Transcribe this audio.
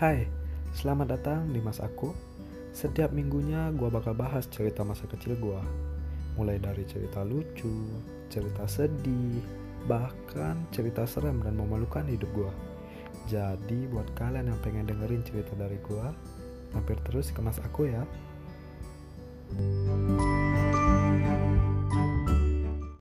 Hai, selamat datang di Mas Aku. Setiap minggunya gua bakal bahas cerita masa kecil gua. Mulai dari cerita lucu, cerita sedih, bahkan cerita serem dan memalukan hidup gua. Jadi buat kalian yang pengen dengerin cerita dari gua, mampir terus ke Mas Aku ya.